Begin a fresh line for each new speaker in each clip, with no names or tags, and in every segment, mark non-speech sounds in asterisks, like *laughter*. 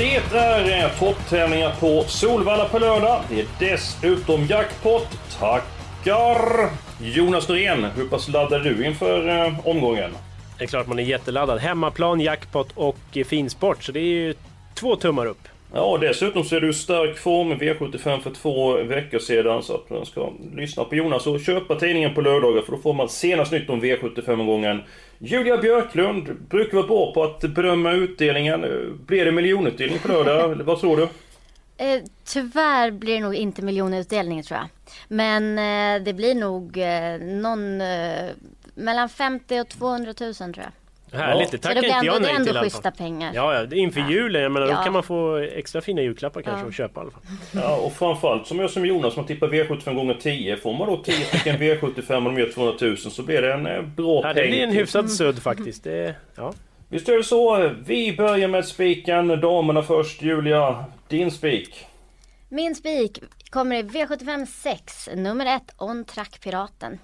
Det är topptävlingar på Solvalla på lördag. Det är dessutom jackpot. Tackar! Jonas Norén, hur pass laddad är du inför eh, omgången?
Det är klart man är jätteladdad. Hemmaplan, jackpot och eh, finsport. Så det är ju två tummar upp.
Ja, dessutom så är du i stark form. V75 för två veckor sedan. Så att man ska lyssna på Jonas och köpa tidningen på lördagar. För då får man senast nytt om V75-omgången. Julia Björklund brukar vara bra på att bedöma utdelningen. Blir det miljonutdelning på lördag? Eller Vad tror du?
Eh, tyvärr blir det nog inte miljonutdelning tror jag. Men eh, det blir nog eh, någon eh, mellan 50 och 200 000 tror jag.
Härligt, det tackar
det
inte jag
det är
nej till i alla fall.
pengar.
Ja, ja, det är inför julen. Jag menar, då
Ja.
kan man få extra fina julklappar kanske
Ja.
och köpa i alla fall.
Ja, och framförallt som jag som Jonas som tippar V75 gånger 10. Får man då 10 stycken *laughs* V75 och de ger 200 000 så blir det en eh, bra
Ja, det
peng.
blir en hyfsad sudd faktiskt. Det, ja.
Visst är det så. Vi börjar med spiken. Damerna först. Julia, din spik.
Min spik kommer i V75 6, nummer 1, On Track Piraten.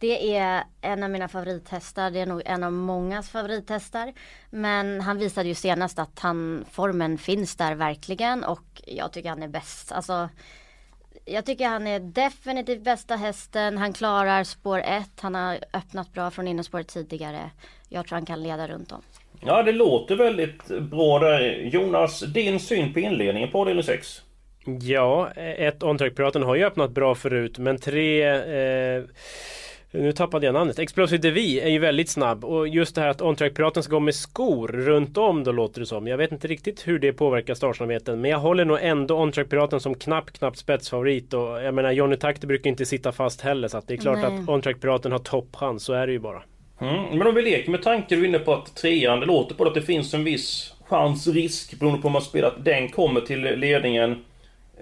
Det är en av mina favorithästar, det är nog en av mångas favorithästar. Men han visade ju senast att han, formen finns där verkligen och jag tycker han är bäst. Alltså, jag tycker han är definitivt bästa hästen, han klarar spår 1, han har öppnat bra från innerspåret tidigare. Jag tror han kan leda runt om.
Ja, det låter väldigt bra där. Jonas, din syn på inledningen på avdelning 6?
Ja, ett On-Track-piraten har ju öppnat bra förut men tre eh, nu tappade jag namnet. Explosive Devi är ju väldigt snabb och just det här att On-Track-piraten ska gå med skor runt om då låter det som. Jag vet inte riktigt hur det påverkar startsnabbheten men jag håller nog ändå On-Track-piraten som knapp, knapp spetsfavorit och jag menar Johnny Takter brukar inte sitta fast heller så att det är klart
Nej.
att On-Track-piraten har toppchans, så är det ju bara.
Mm. Men om vi leker med tanken du är inne på att trean, det låter på att det finns en viss chans, risk beroende på om man spelar att den kommer till ledningen.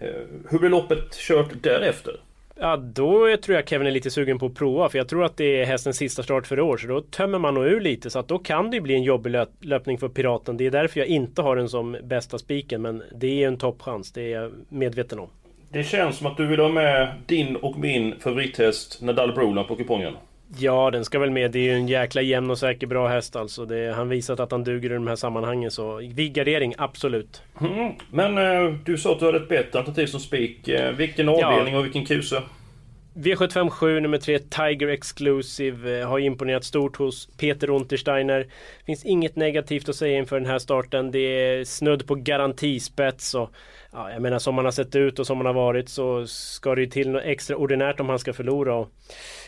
Eh, Hur blir loppet kört därefter?
Ja, då tror jag Kevin är lite sugen på att prova för jag tror att det är hästens sista start för i år så då tömmer man nog ur lite så att då kan det ju bli en jobbig löp löpning för Piraten. Det är därför jag inte har den som bästa spiken men det är en toppchans, det är jag medveten om.
Det känns som att du vill ha med din och min favorithäst Nadal Brolan på kupongen.
Ja, den ska väl med. Det är ju en jäkla jämn och säker bra häst alltså. Det, han visat att han duger i de här sammanhangen så vid gardering, absolut.
Mm. Men eh, du sa att du hade ett bättre alternativ som spik. Eh, vilken avdelning och vilken kuse?
V757 nummer 3 Tiger Exclusive eh, har imponerat stort hos Peter Untersteiner. Finns inget negativt att säga inför den här starten. Det är snudd på garantispets och ja, jag menar som han har sett ut och som han har varit så ska det ju till något extraordinärt om han ska förlora. Och,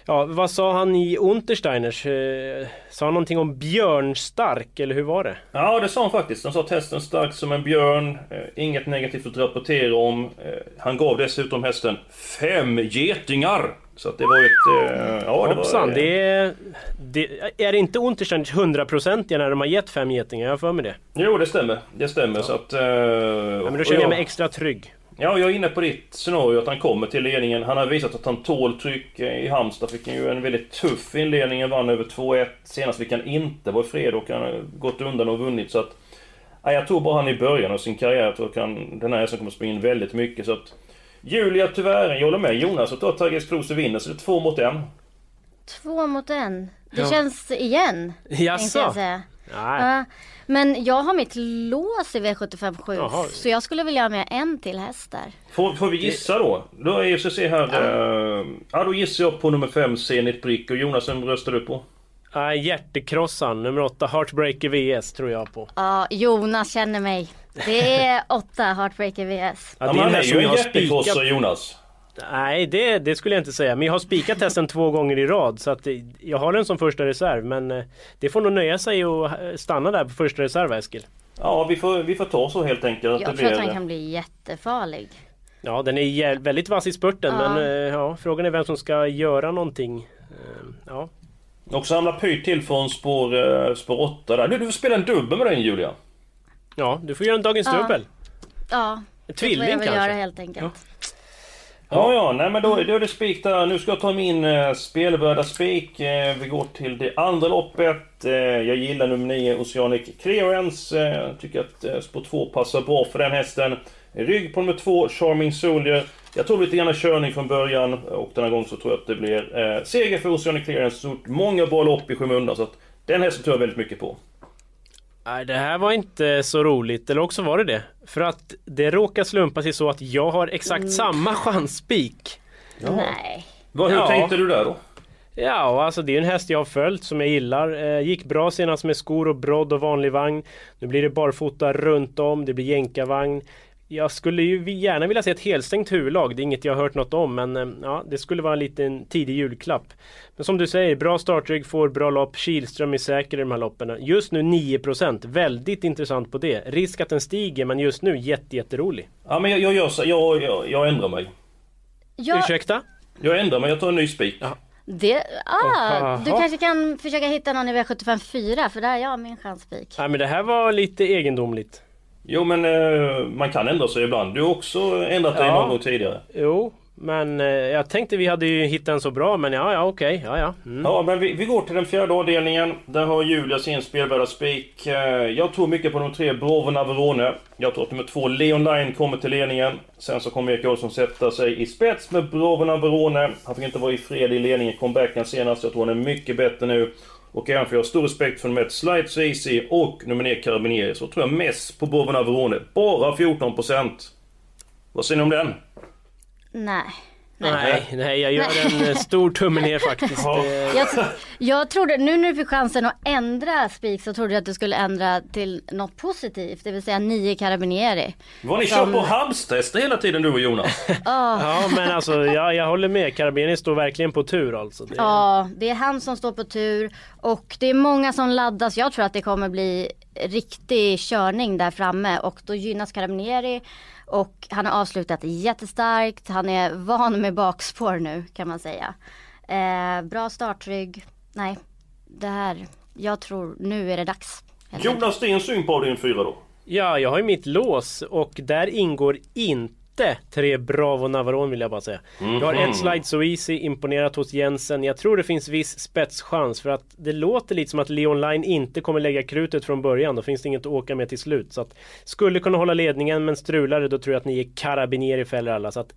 ja, vad sa han i Untersteiners? Eh, sa han någonting om björnstark eller hur var det?
Ja, det sa han faktiskt. Han sa att hästen stark som en björn. Eh, inget negativt att rapportera om. Eh, han gav dessutom hästen fem getingar. Så att det var ett... Eh, ja, det
Hoppsan,
var...
det är, det, är det inte Untersteiners hundraprocentiga när de har gett fem getingar? Jag har för mig det.
Jo, det stämmer. Det stämmer. Så att... Eh,
Ja, men då känner jag mig extra trygg.
Ja, jag är inne på ditt scenario att han kommer till ledningen. Han har visat att han tål tryck. Eh, I Halmstad fick han ju en väldigt tuff inledning. Vann över 2-1. Senast fick han inte vara fred och han har gått undan och vunnit. Så att, ja, jag tror bara han i början av sin karriär. Jag tror att han, den här hästen kommer springa in väldigt mycket. Så att, Julia tyvärr, jag håller med Jonas. Jag tror att Tiger Cruise vinner. Så det är två mot en.
Två mot en. Det
Ja.
känns igen.
Jaså?
jag säga.
Nej.
Ja, men jag har mitt lås i V75 7
Jaha.
så jag skulle vilja ha med en till häst där.
Får, får vi gissa då? Då är jag se här. Ja. ja, då gissar jag på nummer 5, Zenit Brick. Och Jonas, vem röstar du på?
Nej, hjärtekrossan, nummer åtta, Heartbreaker VS tror jag på.
Ja, Jonas känner mig. Det är åtta Heartbreaker VS.
Ja, det är här som
ju
jag
en
har spikat.
Jonas.
Nej, det, det skulle jag inte säga. Men jag har spikat hästen två gånger i rad. Så att det- jag har den som första reserv. Men eh, det får nog nöja sig och eh, stanna där på första reserv, Eskil.
Ja, vi får, vi får ta så helt enkelt. att
Jag
det
tror att han kan bli jättefarlig.
Ja, den är väldigt vass i spurten.
Ja.
Men eh, ja, frågan är vem som ska göra någonting. Eh, Ja.
Också hamnar pyrt till från spår, eh, spår 8 där. Du, du får spela en dubbel med den Julia.
Ja, du får göra en dagens
Ja.
dubbel.
Ja,
En
det får
tvilling
jag väl
kanske.
göra helt enkelt.
Ja, ja, nej men då, då är det spik där. Nu ska jag ta min eh, spelvärda spik. Eh, vi går till det andra loppet. Eh, jag gillar nummer 9, Oceanic Clearance. Eh, tycker att eh, spår 2 passar bra för den hästen. Rygg på nummer 2, Charming Soldier. Jag tror lite grann körning från början och denna gång så tror jag att det blir eh, seger för Oceanic Clearance. Så många bra lopp i skymundan så att den hästen tror jag väldigt mycket på.
Nej, det här var inte så roligt, eller också var det det. För att det råkar slumpa sig så att jag har exakt samma chansspik.
Nej.
Vad, hur
Ja.
tänkte du där då?
Ja, alltså det är en häst jag har följt som jag gillar. Eh, gick bra senast med skor och brodd och vanlig vagn. Nu blir det barfota runt om, det blir jänkarvagn. Jag skulle ju gärna vilja se ett helstängt huvudlag, det är inget jag har hört något om men eh, ja, det skulle vara en liten tidig julklapp. Men som du säger, bra startrygg, får bra lopp, Kihlström är säker i de här loppen. Just nu 9%, väldigt intressant på det. Risk att den stiger men just nu jätte, jätterolig.
Ja men jag, jag gör så, jag, jag, jag ändrar mig.
Jag,
Ursäkta?
Jag ändrar mig, jag tar en ny spik.
det, ah, du kanske kan försöka hitta någon i V75 4 för där är jag min chanspik.
Nej men det här var lite egendomligt.
Jo men eh, man kan ändra sig ibland. Du har också ändrat dig
Ja.
någon gång tidigare.
Jo, men eh, jag tänkte vi hade ju hittat en så bra men ja, ja okej, ja ja. Mm.
Ja men vi, vi går till den fjärde avdelningen. Där har Julia sin spelvärda spik. Eh, Jag tror mycket på nummer tre, Brovo Navarone. Jag tror att nummer två, Leon Line, kommer till ledningen. Sen så kommer Erik Olsson sätta sig i spets med Brovo Navarone. Han fick inte vara i fred i ledningen, comebacken senast. Jag tror han är mycket bättre nu. Och även för jag har stor respekt för nummer 1 Slide Easy och nummer 9, Carabinieri. Så tror jag mest på Brovo Averone. Bara 14%. Vad säger ni om den?
Nej.
Nej, nej, jag gör en eh, stor tumme ner faktiskt. *laughs* Eh,
Jag, jag trodde, nu när du fick chansen att ändra spik så trodde jag att du skulle ändra till något positivt, det vill säga 9 Carabinieri.
Vad ni
Som-
kör på halmstester hela tiden du och Jonas. *laughs*
Ja men alltså jag, jag håller med, Carabini står verkligen på tur alltså. Det,
Ja, det är han som står på tur och det är många som laddas. Jag tror att det kommer bli riktig körning där framme och då gynnas Carabinieri och han har avslutat jättestarkt. Han är van med bakspår nu kan man säga. Eh, bra startrygg. Nej, det här, jag tror nu är det dags.
Jonas, din syn på avdelning 4 då?
Ja, jag har ju mitt lås och där ingår inte tre Bravo Navarone vill jag bara säga. Jag har ett Slide So Easy imponerat hos Jensen. Jag tror det finns viss spetschans för att det låter lite som att Leon Line inte kommer lägga krutet från början. Då finns det inget att åka med till slut. Så att skulle kunna hålla ledningen men strular det då tror jag att ni är Carabinieri fäller alla. Så att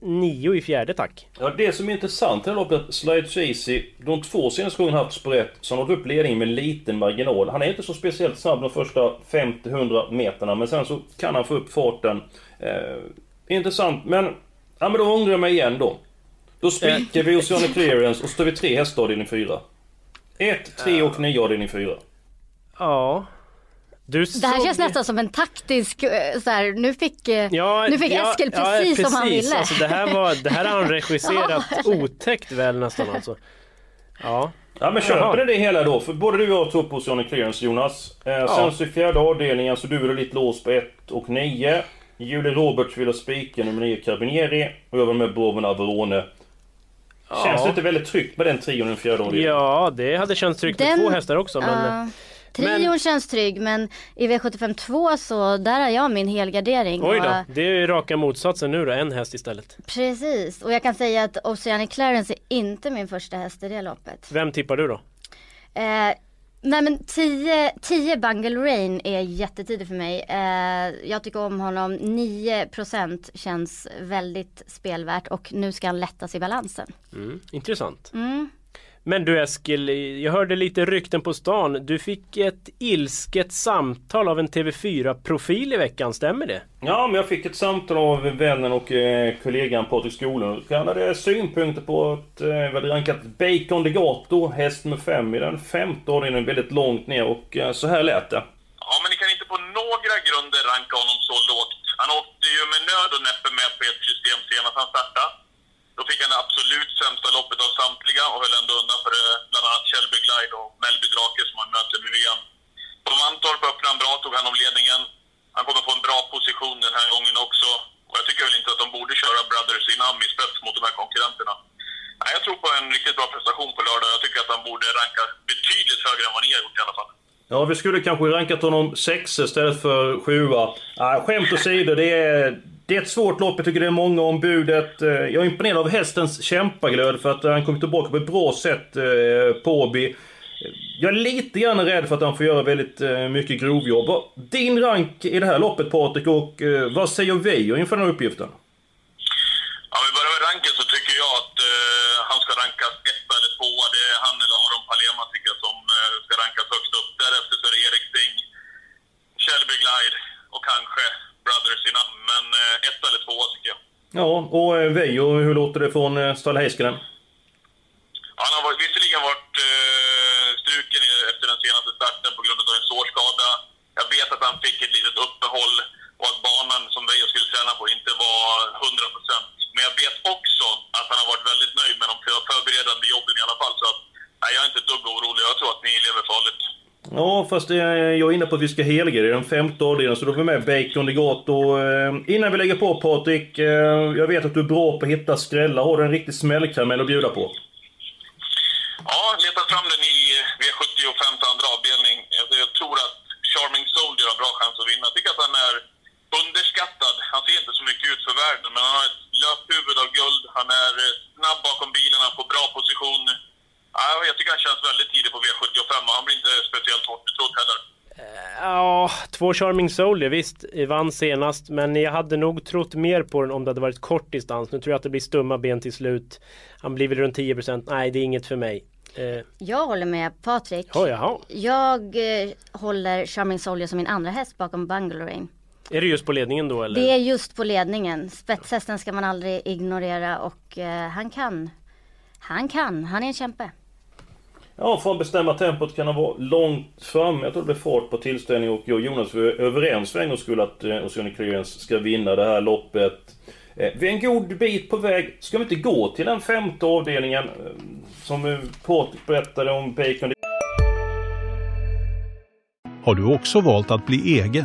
1-9 i fjärde tack.
Ja, det som är intressant i det här loppet, Slide So Easy, de två senaste gångerna haft 1, så han har hållit upp ledningen med liten marginal. Han är inte så speciellt snabb de första 50-100 meterna, men sen så kan han få upp farten. Eh, intressant, men... Ja men då ångrar jag mig igen då. Då spikar vi Oceanic Clearance och så tar vi tre hästar avdelning 4. 1, 3 och 9 avdelning 4.
Ja. Du
Det här
såg-
känns nästan som en taktisk, eh, så här, nu fick, eh,
Ja,
nu fick
ja,
Eskil
ja,
precis som han ville.
Alltså, det, här var, det här har han regisserat *laughs* otäckt väl nästan alltså. Ja.
Ja men köper ni det hela då? För både du och jag tror på Oceanic Clearance Jonas. Eh, Sen så i fjärde avdelningen så du är lite låst på 1 och 9. Julie Roberts vill ha spiken nummer 9 Carabinieri. Och jag var med Broven Averone. Känns det inte väldigt tryggt med den trion i den fjärde avdelningen?
Ja, det hade känts tryggt med
Den-
två hästar också. Men,
Ja. Trion
Men-
känns trygg men i V75 2 så där har jag min helgardering.
Oj då,
Och,
det är ju raka motsatsen nu då, en häst istället.
precis, och jag kan säga att Oceanic Clarence är inte min första häst i det loppet.
Vem tippar du då?
Eh, nej men 10, 10 Bungle Rain är jättetidig för mig. Eh, jag tycker om honom. 9% känns väldigt spelvärt och nu ska han lättas i balansen.
Mm, intressant.
Mm.
Men du Eskil, jag hörde lite rykten på stan. Du fick ett ilsket samtal av en TV4-profil i veckan, stämmer det?
Ja, men jag fick ett samtal av vännen och eh, kollegan Patrik Skoglund. Han hade synpunkter på att eh, vi hade rankat Bacon de Gato, häst nummer 5 i den femte avdelningen, väldigt långt ner och eh, så här lät det.
Ja, men ni kan inte på några grunder ranka honom så lågt. Han åkte ju med nöd och näppe med på ert system senast han startade. Då fick han det absolut sämsta loppet av samtliga och höll ändå undan för eh, bland annat Shelby Glide och Melby Drake som han möter nu igen. På Mantorp öppnade han bra, tog han om ledningen. Han kommer få en bra position den här gången också. Och jag tycker väl inte att de borde köra Brothers Inam i spets mot de här konkurrenterna. Nej, jag tror på en riktigt bra prestation på lördag. Jag tycker att han borde ranka i alla fall.
Ja, vi skulle kanske rankat honom sexa istället för sjua. Ah, skämt åsido, det är, det är ett svårt lopp. Jag tycker det är många om budet. Eh, jag är imponerad av hästens kämpaglöd för att han kom tillbaka på ett bra sätt eh, Påby. Eh, jag är lite grann rädd för att han får göra väldigt mycket grovjobb. Din rank i det här loppet Patrik och vad säger vi inför den här uppgiften?
Om vi börjar med ranken så tycker jag att eh, han ska rankas ett eller tvåa. Det är han eller Aron Palema tycker jag som eh, ska rankas högst upp. Därefter så är det Erik Sting, Shelby Glide och kanske Brothers i namn. Men eh, ett eller tvåa tycker jag.
Ja, och eh, Veijo, hur låter det från eh, Stallhejskelen Stall Heiskanen?
Han har varit, visserligen varit eh, struken i, efter den senaste starten på grund av en sårskada. Jag vet att han fick ett litet uppehåll och att banan som Veijo skulle träna på inte var 100%. Men jag vet också att han har varit väldigt nöjd med de för- förberedande jobben i alla fall. Så att, nej, jag är inte ett dugg orolig. Jag tror att ni lever farligt.
Ja, fast jag är inne på att vi ska helgardera den femte avdelningen, så då får vi med Bacon Degato. Eh, innan vi lägger på Patrik, eh, jag vet att du är bra på att hitta skrällar. Har du en riktig smällkaramell att bjuda på?
Ja, leta fram den i V75 andra avdelning. Jag, jag tror att Charming Soldier har bra chans att vinna. Jag tycker att han är underskattad. Han ser inte så mycket ut för världen, men han har ett löphuvud av guld. Han är eh, snabb bakom bilen, han får bra position. Ja, jag tycker han känns väldigt tidig på V75 och han blir inte speciellt hårt betrodd heller.
Ja, två Charming Soldier, visst, vann senast. Men jag hade nog trott mer på den om det hade varit kort distans. Nu tror jag att det blir stumma ben till slut. Han blir väl runt 10%. Nej, det är inget för mig. Eh,
Jag håller med Patrik.
oh, jaha.
Jag eh, håller Charming Soldier som min andra häst bakom Bungalow Rain.
Är det just på ledningen då eller?
Det är just på ledningen. Spetshästen ska man aldrig ignorera och eh, han kan. Han kan, han är en kämpe.
Ja, för att bestämma tempot kan han vara långt fram. Jag tror det blir fart på tillställningen och jag och Jonas var överens för en gångs skull att eh, Oceanic Clearance ska vinna det här loppet. Eh, Vi är en god bit på väg. Ska vi inte gå till den femte avdelningen? eh, Som eh, Patrik berättade om Bacon
Har du också valt att bli egen?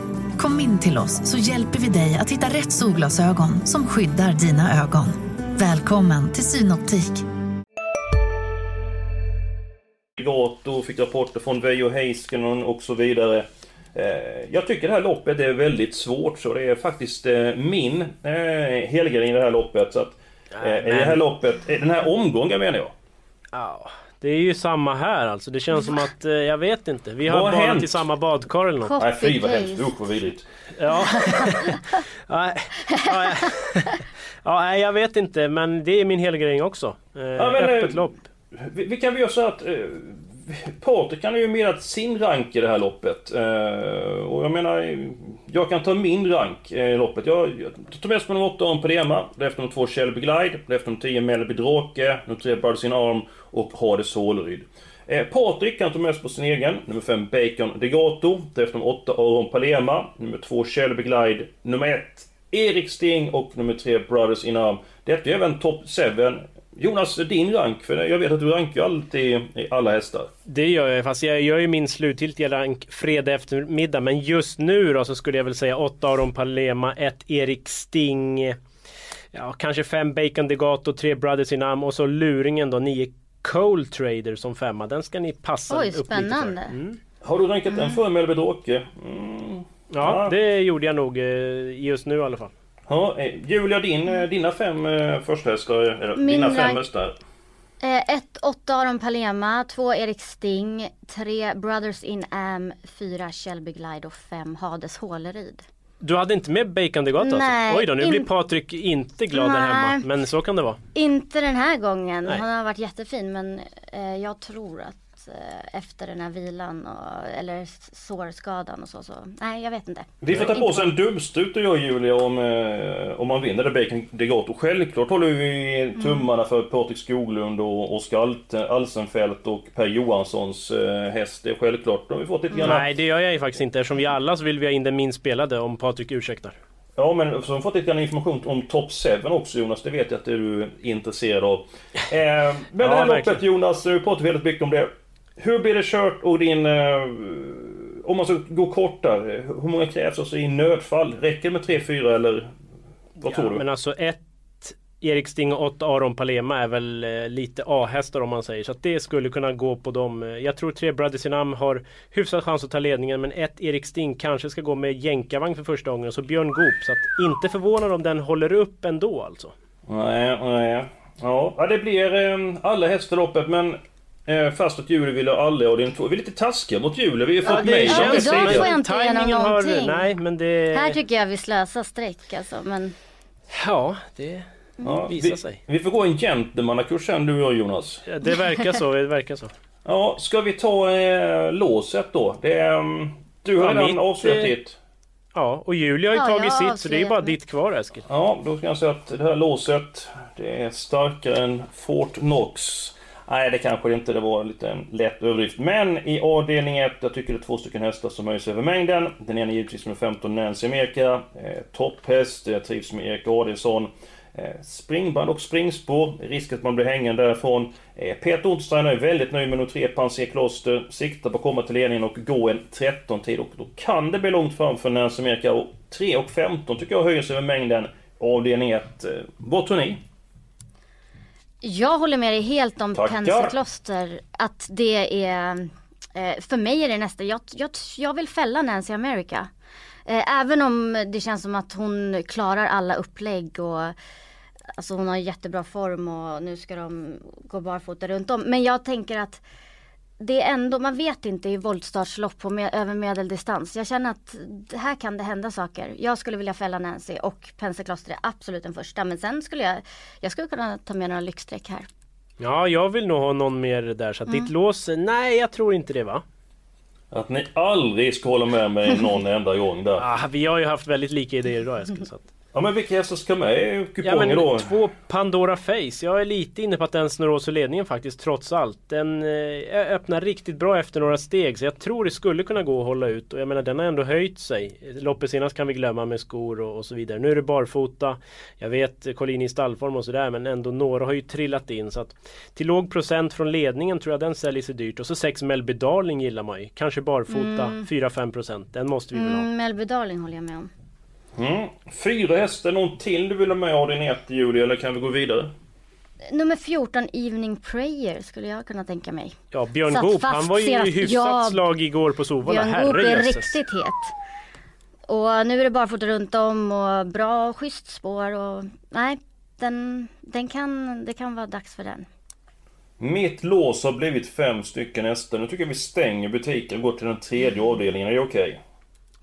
Kom in till oss så hjälper vi dig att hitta rätt solglasögon som skyddar dina ögon. Välkommen till Synoptik.
Gato, fick rapporter från Veijo Heiskanen och så vidare. Eh, Jag tycker det här loppet är väldigt svårt så det är faktiskt eh, min eh, helgardering i det här loppet. Så att, eh, i det här loppet, den här omgången menar jag.
Ja, det är ju samma här alltså. Det känns som att, eh, jag vet inte. Vi
Vad
har
har
badat
hänt?
i samma badkar eller något.
Nej fy vad hemskt, usch vad vidrigt.
Ja. *laughs* ja, ja, *laughs* ja, nej, jag vet inte men det är min helgardering också. Eh,
Ja, men, eh,
öppet lopp.
Vi, vi kan väl göra så att eh, Patrik kan ju menat sin rank i det här loppet. Eh, och jag menar, jag kan ta min rank i loppet. Jag, jag tar med mig nummer 8 Aron Pedema, därefter nummer 2 Shelby Glide, därefter nummer 10 Melby Drake, nummer 3 Birds in Arm och Hades Soleryd. Eh, Patrik kan ta med sig på sin egen, nummer 5 Bacon Degato, därefter nummer 8 Aron Palema, nummer 2 Shelby Glide, nummer 1 Erik Sting och nummer 3 Brothers in Arm. Detta är även top 7. Jonas, din rank, för jag vet att du rankar alltid i alla hästar.
Det gör jag, fast jag gör ju min slutgiltiga rank fredag eftermiddag. Men just nu då så skulle jag väl säga 8 Aron Palema, 1 Erik Sting. Ja, kanske 5 Bacon Degato, 3 Brothers in Arm och så luringen då 9 Coal Trader som femma. Den ska ni passa
Oj,
upp lite
spännande.
för. Mm.
Har du rankat den före Melby Drake? Mm.
Ja,
Ja.
det gjorde jag nog eh, just nu i alla fall.
Ja, eh, Julia, din, eh, dina fem eh, första hästar, eller
Min
dina fem hästar.
Eh, ett, åtta Aron Palema, två Erik Sting, tre Brothers in Am, fyra Shelby Glide och fem Hades Håleryd.
Du hade inte med Bacon Degato
Nej,
alltså? Oj då, nu
in-
blir Patrik inte glad där hemma. Men så kan det vara.
Inte den här gången.
Nej.
Han har varit jättefin men eh, jag tror att efter den här vilan och, eller sårskadan och så. så. Nej, jag vet inte.
Vi får ta på oss en dubbstrut och jag Julia om, eh, om man vinner det Bacon Degato. Självklart håller vi tummarna för Patrik Skoglund och Oskar Alsenfelt och Per Johanssons eh, häst. Det är självklart. De har vi fått lite grann...
Nej, det gör jag ju faktiskt inte. Eftersom vi alla så vill vi ha in den minst spelade om Patrik ursäktar.
Ja men så har vi fått lite grann information om Top 7 också Jonas, det vet jag att du är intresserad av. Eh, men det här loppet. Jonas, vi pratar väldigt mycket om det. Hur blir det kört och din... Eh, om man ska gå kortare, hur många krävs alltså i nödfall? Räcker det med 3-4 eller? Vad tror du?
Men alltså ett Erik Sting och åtta Aron Palema är väl eh, lite A-hästar om man säger. Så att det skulle kunna gå på dem. Eh, Jag tror tre Brothers in Am har hyfsad chans att ta ledningen. Men ett Erik Sting kanske ska gå med jänkarvagn för första gången. Och så Björn Goop. Så att inte förvånad om den håller upp ändå alltså.
Nej, nej. Ja, ja, det blir eh, alla hästar loppet men eh, fast att Julie ville ha alla och din två. Vi är lite taskiga mot Julie. Vi har fått
det
mejl
Ja,
om det
då får jag inte igenom någonting.
Nej men det...
Här tycker jag vi slösar streck alltså. Men
Ja, det
Ja, vi,
sig.
vi får gå en gentlemannakurs sen du och jag Jonas.
Ja, Det verkar så, det verkar så.
Ja, ska vi ta eh, låset då? Det är... mm, Du har
Ja,
redan
mitt,
avslöjat
eh,
ditt.
Ja, och Julia har ju
Ja,
tagit sitt så det är ju bara ditt kvar Eskil.
Ja, då ska jag säga att det här låset Det är starkare än Fort Knox Nej, det kanske det inte. Det var en liten lätt överdrift. Men i avdelning 1, jag tycker det är två stycken hästar som höjer sig över mängden. Den ena givetvis med 15 Nancy Amerika. Eh, topphäst, jag trivs med Erik Adielsson. Eh, springband och springspår. Risk att man blir hängande därifrån. Eh, Peter Ottstein är väldigt nöjd med nummer 3, Panser Kloster. Siktar på att komma till ledningen och gå en 13-tid. Och då kan det bli långt fram för Nancy Amerika. Och 3 och 15 tycker jag höjer sig över mängden. Avdelning 1. Eh, vad tror ni?
Jag håller med dig helt om
Tackar.
Pensekloster. Att det är, eh, för mig är det nästa, jag, jag, jag vill fälla Nancy America. Eh, även om det känns som att hon klarar alla upplägg och Alltså hon har jättebra form och nu ska de gå barfota runt om. Men jag tänker att det är ändå, man vet inte i voltstartslopp på med, över medeldistans. Jag känner att här kan det hända saker. Jag skulle vilja fälla Nancy och Pensekloster är absolut den första. Men sen skulle jag, jag skulle kunna ta med några lyxstreck här.
Ja, jag vill nog ha någon mer där. Så att ditt lås, nej jag tror inte det va?
Att ni aldrig ska hålla med mig någon enda gång där.
Ah, vi har ju haft väldigt lika idéer idag Eskil. Så att...
Ja men vilka hästar ska med i
Ja
kupongen
men
då?
två Pandora Face. Jag är lite inne på att den snurrar åt sig ledningen faktiskt trots allt. Den eh, öppnar riktigt bra efter några steg så jag tror det skulle kunna gå att hålla ut. Och jag menar den har ändå höjt sig. Loppet senast kan vi glömma med skor och, och så vidare. Nu är det barfota. Jag vet eh, Collini i stallform och sådär men ändå några har ju trillat in. Så att till låg procent från ledningen tror jag den säljer sig dyrt. Och så 6 Melby Darling gillar man ju. Kanske barfota 4-5 procent. Den måste vi väl ha.
Mm, Melby Darling håller jag med om.
Mm. Fyra hästar, någon till du vill ha med av din ett Julia eller kan vi gå vidare?
Nummer 14 Evening Prayer skulle jag kunna tänka mig.
Ja Björn
Satt
Goop, han var ju
senast.
hyfsat
Ja,
slag igår på Sovalla.
Björn Goop är riktigt het. Och nu är det barfota runt om och bra och schysst spår och nej, den, den kan, det kan vara dags för den.
Mitt lås har blivit fem stycken hästar. Nu tycker jag vi stänger butiken och går till den tredje avdelningen. Är det okej?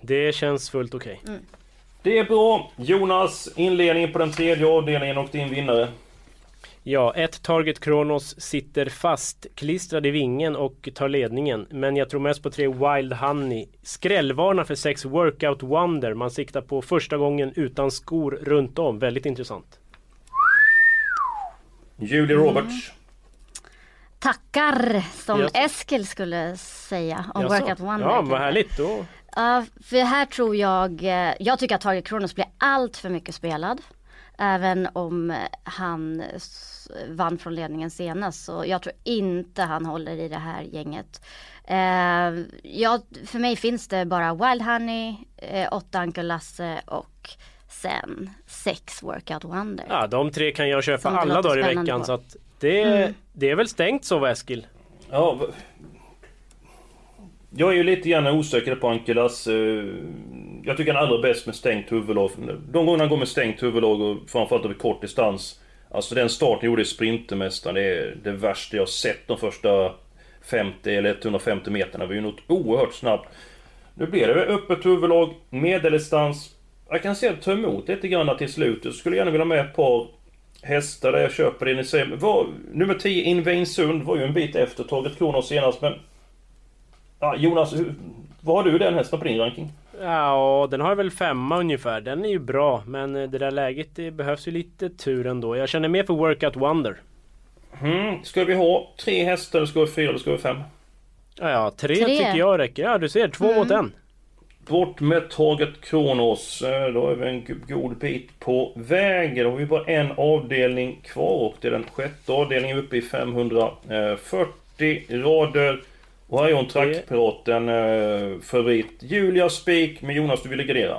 Det känns fullt okej.
Det är bra. Jonas, inledningen på den tredje avdelningen och din vinnare.
Ja, ett Target Kronos sitter fast klistrad i vingen och tar ledningen. Men jag tror mest på tre Wild Honey. Skrällvarna för sex Workout Wonder. Man siktar på första gången utan skor runt om. Väldigt intressant.
Julie Roberts.
Tackar som
Yes.
Eskil skulle säga om
Jaså?
Workout Wonder.
Ja, vad härligt. Då.
Ja, för här tror jag, eh, jag tycker att Target Kronos blir allt för mycket spelad. Även om han vann från ledningen senast så jag tror inte han håller i det här gänget. Eh, ja, för mig finns det bara Wild Honey, eh, åtta Uncle Lasse och sen sex Workout Wonder.
Ja, de tre kan jag köpa alla dagar i veckan.
på.
Så att det,
Mm.
det är väl stängt så Eskil?
Ja, jag är ju lite grann osäker på Ankelas. Eh, jag tycker han är allra bäst med stängt huvudlag. De gånger han går med stängt huvudlag och framförallt över kort distans. Alltså den starten gjorde i Sprintermästaren, det är det värsta jag sett de första 50 eller 150 meterna. Det var ju något oerhört snabbt. Nu blir det öppet huvudlag, medeldistans. Jag kan se att ta emot lite grann till slut. Jag skulle gärna vilja ha med ett par hästar där jag köper det ni säger. Var, nummer 10 Invainsund var ju en bit efter Taget Kronos senast men... Ja, Jonas, hur, vad har du den hästen på din ranking?
Ja, den har väl femma ungefär. Den är ju bra, men eh, det där läget det behövs ju lite tur ändå. Jag känner mer för Workout Wonder.
Mm, ska vi ha tre hästar, eller ska vi ha fyra, eller ska vi ha fem?
Ja, ja tre,
Tre.
tycker jag räcker. Ja, du ser, två mot en.
Bort med Taget Kronos. Eh, Då är vi en god bit på väg. Då har vi bara en avdelning kvar och det är den sjätte avdelningen uppe i 540 rader. Och här är hon traktpiraten eh, favorit. Julia Spik, men Jonas du vill gardera?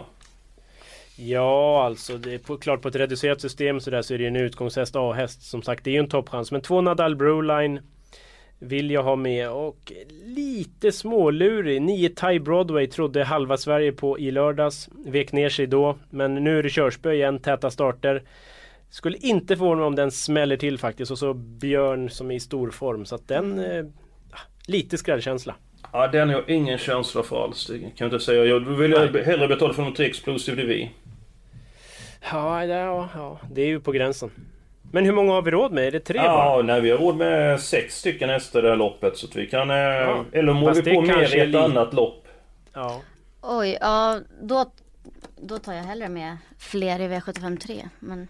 Ja, alltså det är på, klart på ett reducerat system så där så är det ju en utgångshäst A-häst. Som sagt, det är ju en toppchans. Men två Nadal Broline vill jag ha med och lite smålurig. 9 Thai Broadway trodde halva Sverige på i lördags. Vek ner sig då. Men nu är det körspö igen, täta starter. Skulle inte förvåna mig om den smäller till faktiskt. Och så Björn som är i stor form. Så att den... Lite skrällkänsla.
Ja, den har jag ingen känsla för alls. Det kan jag inte säga. Jag vill
Nej.
hellre betala för något Explosive DV.
Ja, ja, ja, det är ju på gränsen. Men hur många har vi råd med? Är det tre bara?
Ja, nej, vi har råd med sex stycken hästar i det här loppet. Så att vi kan... Eh, eller må
fast
vi på mer i ett
li-
annat lopp.
Ja.
Oj, ja då, då tar jag hellre med fler i V75 3. Men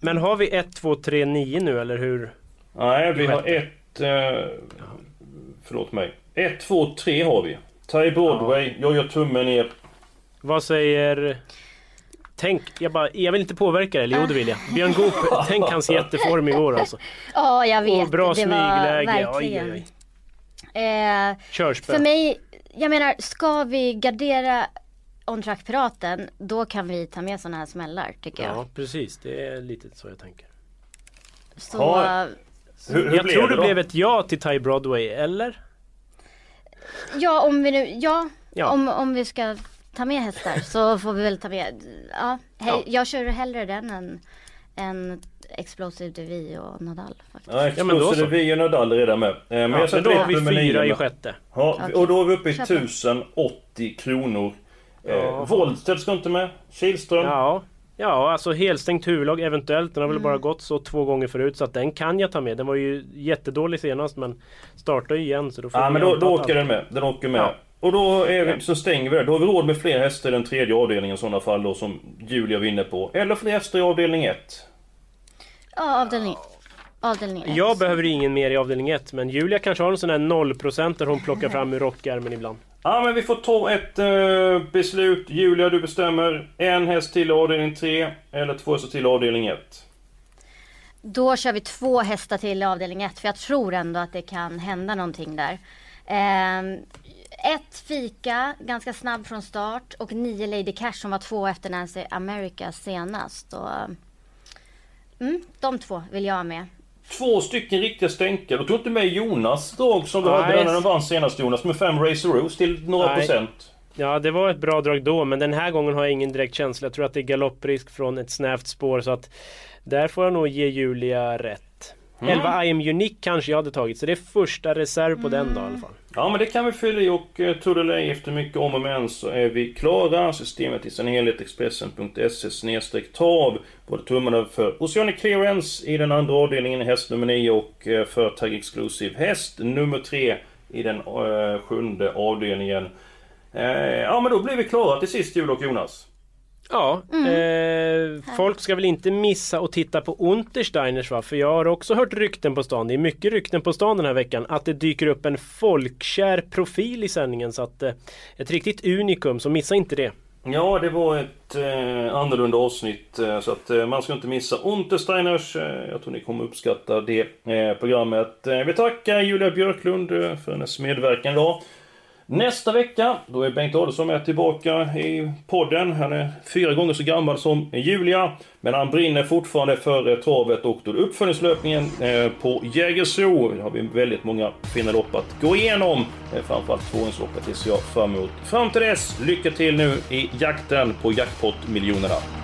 Men har vi 1, 2, 3, 9 nu eller hur?
Nej, vi har
Sjätte.
Ett... Eh, förlåt mig. Ett, två, tre har vi. Ty Broadway, jag gör tummen ner.
Vad säger... Tänk, jag, bara, jag vill inte påverka det, eller jo det vill jag. Björn Goop, tänk hans *laughs* jätteform igår alltså.
Ja, jag vet.
Och bra
det
smygläge.
var
Oj,
verkligen.
oj,
Eh,
Körspö.
för mig, jag menar, ska vi gardera On Track Piraten, då kan vi ta med sådana här smällar tycker jag.
Ja, precis. Det är lite så jag tänker.
Så,
Ja. Hur, hur
jag tror
det
det blev ett ja till Ty Broadway, eller?
ja om vi nu, ja,
Ja.
Om, om vi ska ta med hästar så får vi väl ta med, ja, he,
Ja.
jag kör hellre den än, än Explosive Devi och Nadal faktiskt.
Ja,
Ja, men då
Explosive
så.
vi och Nadal är redan med. Eh, Men
Ja,
jag
men då har vi fyra
nio
i
med.
sjätte.
Ja,
Okej.
och då är vi uppe i
Köp den.
1080 kronor. Eh,
Ja.
Wollstedt ska inte med. Kihlström.
Ja. Ja, alltså helstängt huvudlag eventuellt. Den har väl bara gått så två gånger förut så att den kan jag ta med. Den var ju jättedålig senast men startar ju igen så då får
Ja, men då, då åker den med. Den åker med.
Ja.
Och då är så stänger vi det. Då har vi råd med fler hästar i den tredje avdelningen i sådana fall då som Julia vinner på. Eller fler hästar i avdelning 1.
Ja, avdelning, avdelning ett.
Jag behöver ingen mer i avdelning 1 men Julia kanske har en sån här 0% där hon plockar fram ur rockärmen ibland.
Ja men vi får ta ett eh, beslut. Julia du bestämmer. En häst till i avdelning 3. Eller två hästar till i avdelning 1.
Då kör vi två hästar till i avdelning 1 för jag tror ändå att det kan hända någonting där. Eh, ett fika, ganska snabb från start och nio Lady Cash som var två efter Nancy America senast. Och, mm, de två vill jag ha med.
Två stycken riktiga stänkare. Du tog inte med Jonas drag som du
Nej.
hade när den vann senast Jonas. Med fem Racer Rose till några
Nej.
procent.
Ja, det var ett bra drag då, men den här gången har jag ingen direkt känsla. Jag tror att det är galopprisk från ett snävt spår, så att där får jag nog ge Julia rätt.
Mm.
11 I am unique kanske jag hade tagit, så det är första reserv på den då i alla fall.
Ja men det kan vi fylla i och eh, eller ej, efter mycket om och men så är vi klara. Systemet i sin helhet Expressen.se snedstreck trav. Både tummarna för Oceanic Clearance i den andra avdelningen häst nummer 9 och eh, för Tag Exclusive häst nummer 3 i den eh, sjunde avdelningen. Eh, ja men då blir vi klara till sist Julia och Jonas.
Ja, eh, folk ska väl inte missa att titta på Untersteiners va? För jag har också hört rykten på stan, det är mycket rykten på stan den här veckan, att det dyker upp en folkkär profil i sändningen. Så att eh, ett riktigt unikum, så missa inte det.
Ja, det var ett eh, annorlunda avsnitt eh, så att eh, man ska inte missa Untersteiners. Eh, jag tror ni kommer uppskatta det eh, programmet. Eh, vi tackar Julia Björklund eh, för hennes medverkan idag. Nästa vecka, då är Bengt Adolfsson med tillbaka i podden. Han är fyra gånger så gammal som Julia. Men han brinner fortfarande för travet och då uppföljningslöpningen eh, på Jägersro. Där har vi väldigt många fina lopp att gå igenom. Eh, framförallt tvåhundsloppet det ser jag fram emot. Fram till dess, lycka till nu i jakten på jackpot-miljonerna.